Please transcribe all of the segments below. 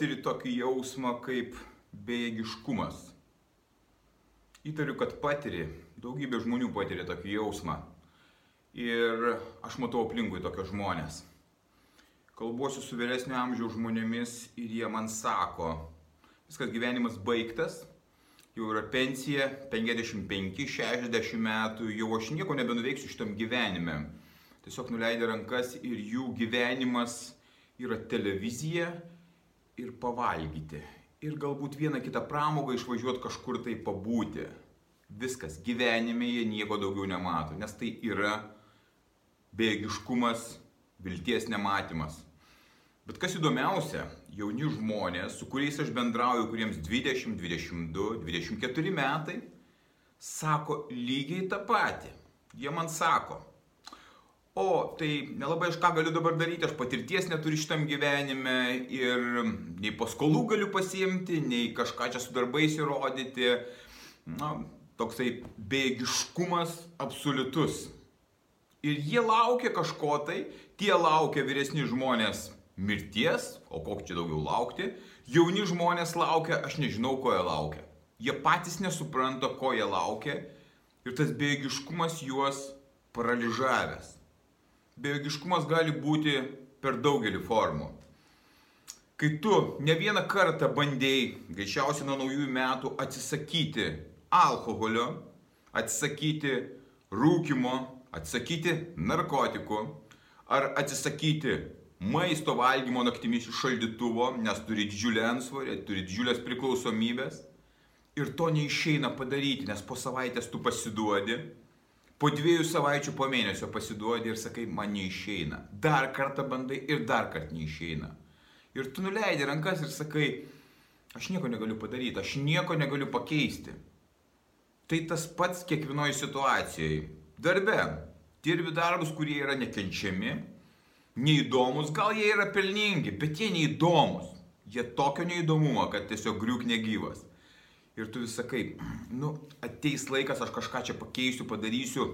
Patiri tokį jausmą kaip bejėgiškumas? Įtariu, kad patiri, daugybė žmonių patiria tokį jausmą. Ir aš matau aplinkui tokios žmonės. Kalbuosiu su vyresnio amžiaus žmonėmis ir jie man sako, viskas gyvenimas baigtas, jau yra pensija, 55-60 metų, jau aš nieko nebenuveiksiu šitam gyvenime. Tiesiog nuleidė rankas ir jų gyvenimas yra televizija ir pavalgyti. Ir galbūt vieną kitą pramogą išvažiuoti kažkur tai pabūti. Viskas, gyvenime jie nieko daugiau nemato, nes tai yra bėgiškumas, vilties nematymas. Bet kas įdomiausia, jauni žmonės, su kuriais aš bendrauju, kuriems 20, 22, 24 metai, sako lygiai tą patį. Jie man sako, o tai nelabai aš ką galiu dabar daryti, aš patirties neturiu šitam gyvenime ir nei paskolų galiu pasiimti, nei kažką čia su darbais įrodyti. Na, toksai bėgiškumas absoliutus. Ir jie laukia kažko tai, tie laukia vyresni žmonės mirties, o kokį čia daugiau laukti, jauni žmonės laukia, aš nežinau, ko jie laukia. Jie patys nesupranta, ko jie laukia ir tas bėgiškumas juos paralyžavęs. Bėgiškumas gali būti per daugelį formų. Kai tu ne vieną kartą bandėjai, greičiausiai nuo naujųjų metų, atsisakyti alkoholio, atsisakyti rūkimo, atsisakyti narkotikų, ar atsisakyti maisto valgymo naktimis iš šaldytuvo, nes turi didžiulę ansvorę, turi didžiulės priklausomybės. Ir to neišeina padaryti, nes po savaitės tu pasiduodi, po dviejų savaičių, po mėnesio pasiduodi ir sakai, man neišeina. Dar kartą bandai ir dar kartą neišeina. Ir tu nuleidi rankas ir sakai, aš nieko negaliu padaryti, aš nieko negaliu pakeisti. Tai tas pats kiekvienoje situacijoje. Darbe, dirbi darbus, kurie yra nekenčiami, neįdomus, gal jie yra pelningi, bet jie neįdomus. Jie tokio neįdomumo, kad tiesiog griūk negyvas. Ir tu vis sakai, nu, ateis laikas, aš kažką čia pakeisiu, padarysiu,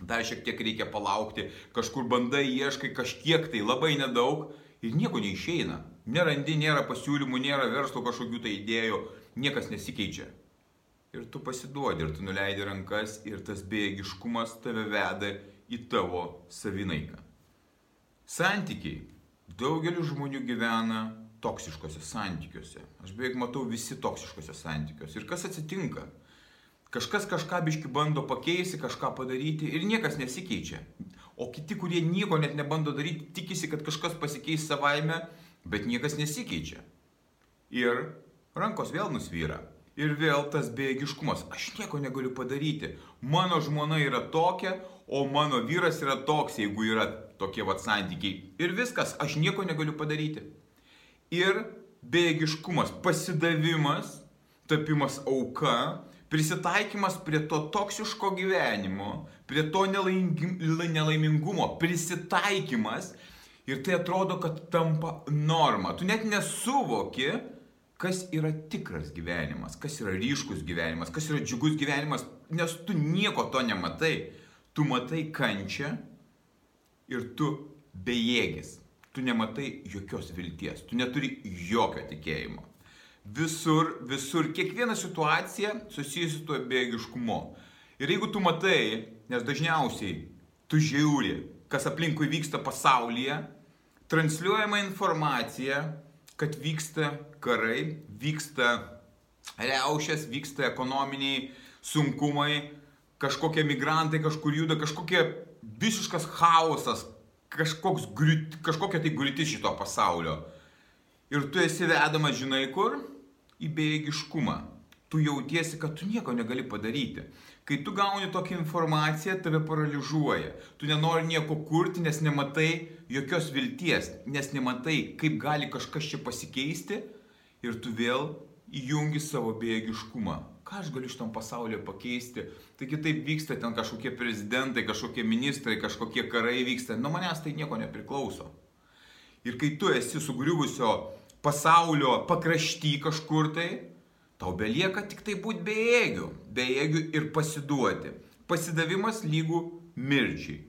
dar šiek tiek reikia palaukti, kažkur bandai, ieškai kažkiek tai, labai nedaug ir nieko neišeina. Nerandi, nėra pasiūlymų, nėra verslo kažkokių tai idėjų, niekas nesikeičia. Ir tu pasiduodi, ir tu nuleidi rankas, ir tas bėgiškumas tave veda į tavo savinaiką. Santykiai. Daugelis žmonių gyvena toksiškose santykiuose. Aš beveik matau visi toksiškose santykiuose. Ir kas atsitinka? Kažkas kažką biški bando pakeisti, kažką padaryti ir niekas nesikeičia. O kiti, kurie nieko net nebando daryti, tikisi, kad kažkas pasikeis savaime, bet niekas nesikeičia. Ir rankos vėl nusvyra. Ir vėl tas bėgiškumas. Aš nieko negaliu padaryti. Mano žmona yra tokia, o mano vyras yra toks, jeigu yra tokie vat santykiai. Ir viskas, aš nieko negaliu padaryti. Ir bėgiškumas, pasidavimas, tapimas auka, prisitaikymas prie to toksiško gyvenimo, prie to nelaimingumo, prisitaikymas ir tai atrodo, kad tampa norma. Tu net nesuvoki, kas yra tikras gyvenimas, kas yra ryškus gyvenimas, kas yra džiugus gyvenimas, nes tu nieko to nematai. Tu matai kančią ir tu bejėgis. Tu nematai jokios vilties, tu neturi jokio tikėjimo. Visur, visur, kiekviena situacija susijusi su tuo bėgiškumu. Ir jeigu tu matai, nes dažniausiai tu žiūri, kas aplinkui vyksta pasaulyje, transliuojama informacija, kad vyksta karai, vyksta reušės, vyksta ekonominiai sunkumai, kažkokie migrantai kažkur juda, kažkokie visiškas chaosas, kažkoks, kažkokia tai griūtis šito pasaulio. Ir tu esi vedamas, žinai kur? Į bejėgiškumą. Tu jautiesi, kad tu nieko negali padaryti. Kai tu gauni tokią informaciją, tave paralyžiuoja. Tu nenori nieko kurti, nes nematai jokios vilties, nes nematai, kaip gali kažkas čia pasikeisti ir tu vėl įjungi savo bejėgiškumą. Ką aš galiu šitam pasaulyje pakeisti? Taigi taip vyksta ten kažkokie prezidentai, kažkokie ministrai, kažkokie karai vyksta. Nuo manęs tai nieko nepriklauso. Ir kai tu esi sugriuvusio pasaulio pakrašty kažkur tai, tau belieka tik tai būti bejėgiu. Bejėgiu ir pasiduoti. Pasidavimas lygų mirčiai.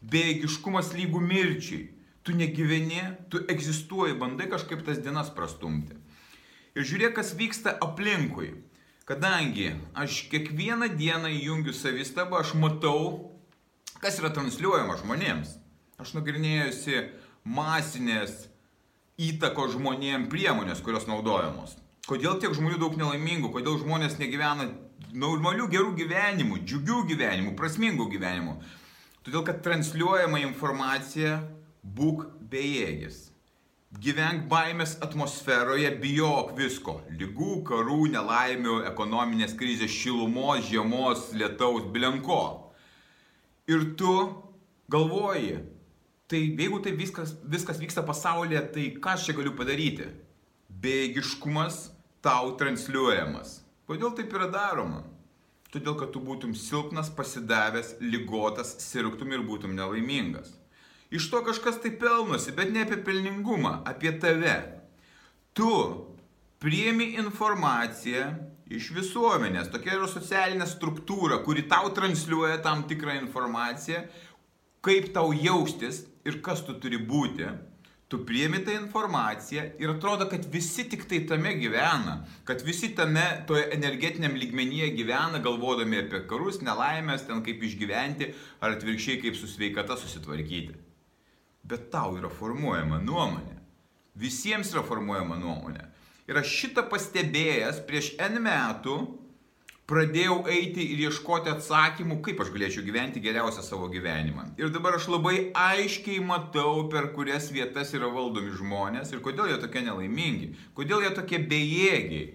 Bejėgiškumas lygų mirčiai. Tu negyveni, tu egzistuoji, bandai kažkaip tas dienas prastumti. Ir žiūrėk, kas vyksta aplinkui. Kadangi aš kiekvieną dieną įjungiu savistabą, aš matau, kas yra transliuojama žmonėms. Aš nagrinėjusi masinės įtako žmonėm priemonės, kurios naudojamos. Kodėl tiek žmonių daug nelaimingų, kodėl žmonės negyvena normalių gerų gyvenimų, džiugių gyvenimų, prasmingų gyvenimų. Todėl, kad transliuojama informacija būk bejėgis. Gyvenk baimės atmosferoje, bijok visko - lygų, karų, nelaimių, ekonominės krizės, šilumos, žiemos, lietaus, bilenko. Ir tu galvoji, tai jeigu tai viskas, viskas vyksta pasaulyje, tai ką aš čia galiu padaryti? Bėgiškumas tau transliuojamas. Kodėl taip yra daroma? Todėl, kad tu būtum silpnas, pasidavęs, lygotas, sirgtum ir būtum nelaimingas. Iš to kažkas tai pelnosi, bet ne apie pelningumą, apie tave. Tu priemi informaciją iš visuomenės, tokia yra socialinė struktūra, kuri tau transliuoja tam tikrą informaciją, kaip tau jaustis ir kas tu turi būti. Tu priemi tą informaciją ir atrodo, kad visi tik tai tame gyvena, kad visi tame toje energetiniam lygmenyje gyvena, galvodami apie karus, nelaimės, ten kaip išgyventi ar atvirkščiai kaip su sveikata susitvarkyti bet tau yra formuojama nuomonė. Visiems yra formuojama nuomonė. Ir aš šitą pastebėjęs prieš N metų pradėjau eiti ir ieškoti atsakymų, kaip aš galėčiau gyventi geriausią savo gyvenimą. Ir dabar aš labai aiškiai matau, per kurias vietas yra valdomi žmonės ir kodėl jie tokie nelaimingi, kodėl jie tokie bejėgiai.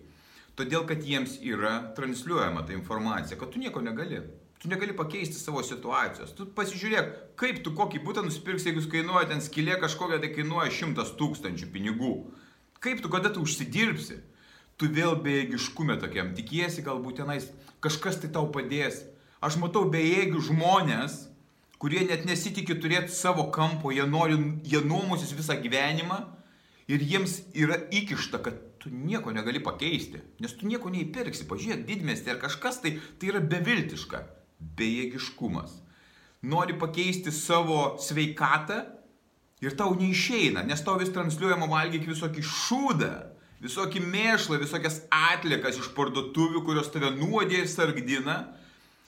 Todėl, kad jiems yra transliuojama ta informacija, kad tu nieko negali. Tu negali pakeisti savo situacijos. Tu pasižiūrėk, kaip tu kokį būtą nusipirksi, jeigu kainuoja ten skilė kažkokia, tai kainuoja šimtas tūkstančių pinigų. Kaip tu, kada tu užsidirbsi? Tu vėl bejėgiškume tokiam, tikiesi galbūt tenais kažkas tai tau padės. Aš matau bejėgių žmonės, kurie net nesitikė turėti savo kampo, jie nori, jie nuomosis visą gyvenimą ir jiems yra įkišta, kad tu nieko negali pakeisti, nes tu nieko neįpirksi. Pažiūrėk, didmestį ar kažkas tai, tai yra beviltiška bejėgiškumas. Nori pakeisti savo sveikatą ir tau neišeina, nes tau vis transliuojama valgyk visokį šūdą, visokį mėšlą, visokias atlikas iš parduotuvių, kurios tave nuodė ir sargdina.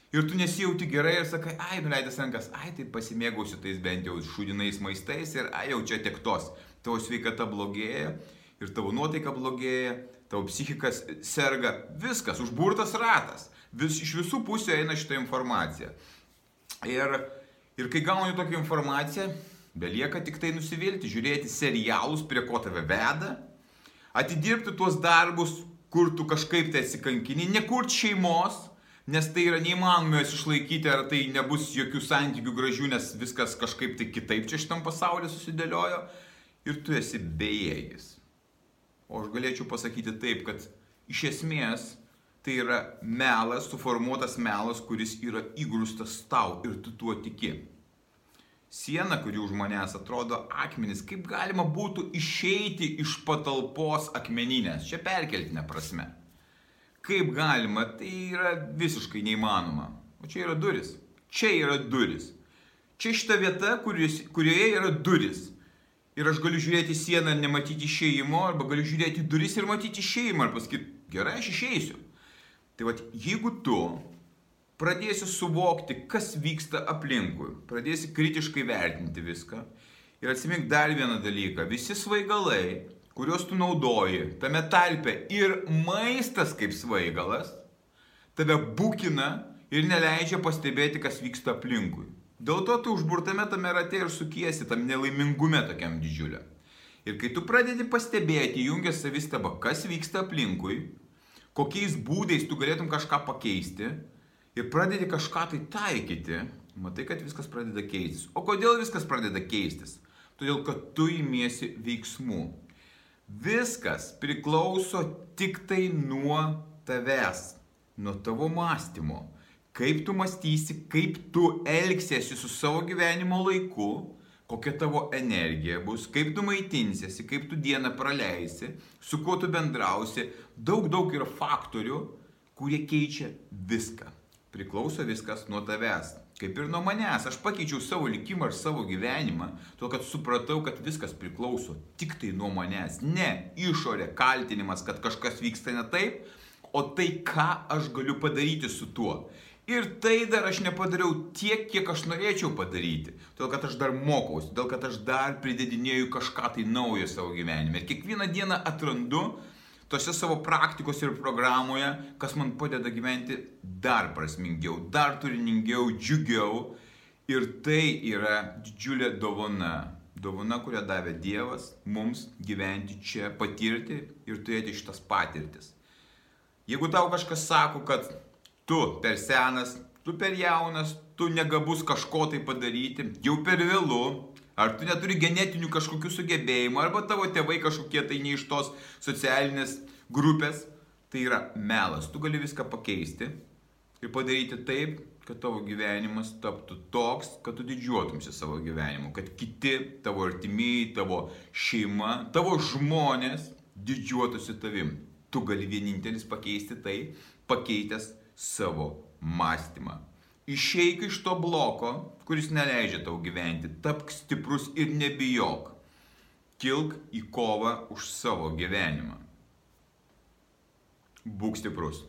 Ir tu nesijauti gerai ir sakai, ai, nuleidęs rankas, ai, tai pasimėgausiu tais bent jau šūdinais maistais ir ai, jau čia tiek tos. Tavo sveikata blogėja ir tavo nuotaika blogėja, tavo psichikas serga, viskas, užburtas ratas. Vis, iš visų pusių eina šitą informaciją. Ir, ir kai gauni tokią informaciją, belieka tik tai nusivilti, žiūrėti serialus, prie ko tave veda, atidirbti tuos darbus, kur tu kažkaip tai atsikankini, nekurti šeimos, nes tai yra neįmanoma jos išlaikyti, ar tai nebus jokių santykių gražių, nes viskas kažkaip tai kitaip čia šitam pasaulyje susidėliojo ir tu esi bejėgis. O aš galėčiau pasakyti taip, kad iš esmės tai yra melas, suformuotas melas, kuris yra įgrūstas tau ir tu tuo tiki. Siena, kuri už manęs atrodo akmenis, kaip galima būtų išeiti iš patalpos akmeninės, čia perkeltinė prasme. Kaip galima, tai yra visiškai neįmanoma. O čia yra duris. Čia yra duris. Čia šita vieta, kuris, kurioje yra duris. Ir aš galiu žiūrėti sieną ir nematyti išėjimo, arba galiu žiūrėti duris ir matyti išėjimą, ir pasakyti, gerai, aš išeisiu. Tai vad, jeigu tu pradėsi suvokti, kas vyksta aplinkui, pradėsi kritiškai vertinti viską ir atsimink dar vieną dalyką, visi svaigalai, kuriuos tu naudoji, tame tarpe ir maistas kaip svaigalas, tave būkina ir neleidžia pastebėti, kas vyksta aplinkui. Dėl to tu užburtame tame rate ir sukiesi tam nelaimingume tokiam didžiuliam. Ir kai tu pradedi pastebėti, jungiasi savistaba, kas vyksta aplinkui, kokiais būdais tu galėtum kažką pakeisti ir pradedi kažką tai taikyti, matai, kad viskas pradeda keistis. O kodėl viskas pradeda keistis? Todėl, kad tu įmiesi veiksmų. Viskas priklauso tik tai nuo tavęs, nuo tavo mąstymo. Kaip tu mąstysi, kaip tu elgsiesi su savo gyvenimo laiku, kokia tavo energija bus, kaip tu maitinsiesi, kaip tu dieną praleisi, su kuo tu bendrausi. Daug, daug yra faktorių, kurie keičia viską. Priklauso viskas nuo tavęs. Kaip ir nuo manęs. Aš pakeičiau savo likimą ir savo gyvenimą, tuo kad supratau, kad viskas priklauso tik tai nuo manęs. Ne išorė kaltinimas, kad kažkas vyksta ne taip, o tai, ką aš galiu padaryti su tuo. Ir tai dar aš nepadariau tiek, kiek aš norėčiau padaryti. Todėl, kad aš dar mokausi, todėl, kad aš dar pridedinėjau kažką tai naujo savo gyvenime. Ir kiekvieną dieną atrandu tose savo praktikos ir programoje, kas man padeda gyventi dar prasmingiau, dar turiningiau, džiugiau. Ir tai yra didžiulė dovana. Dovana, kurią davė Dievas mums gyventi čia, patirti ir turėti šitas patirtis. Jeigu tau kažkas sako, kad tu per senas, tu per jaunas, tu negabus kažko tai padaryti, jau per vėlu, ar tu neturi genetinių kažkokių sugebėjimų, arba tavo tėvai kažkokie tai ne iš tos socialinės grupės, tai yra melas. Tu gali viską pakeisti ir padaryti taip, kad tavo gyvenimas taptų toks, kad tu didžiuotumsi savo gyvenimu, kad kiti tavo artimiai, tavo šeima, tavo žmonės didžiuotųsi tavim. Tu gali vienintelis pakeisti tai, pakeitęs savo mąstymą. Išeik iš to bloko, kuris neleidžia tau gyventi, tapk stiprus ir nebijok. Kilk į kovą už savo gyvenimą. Būk stiprus.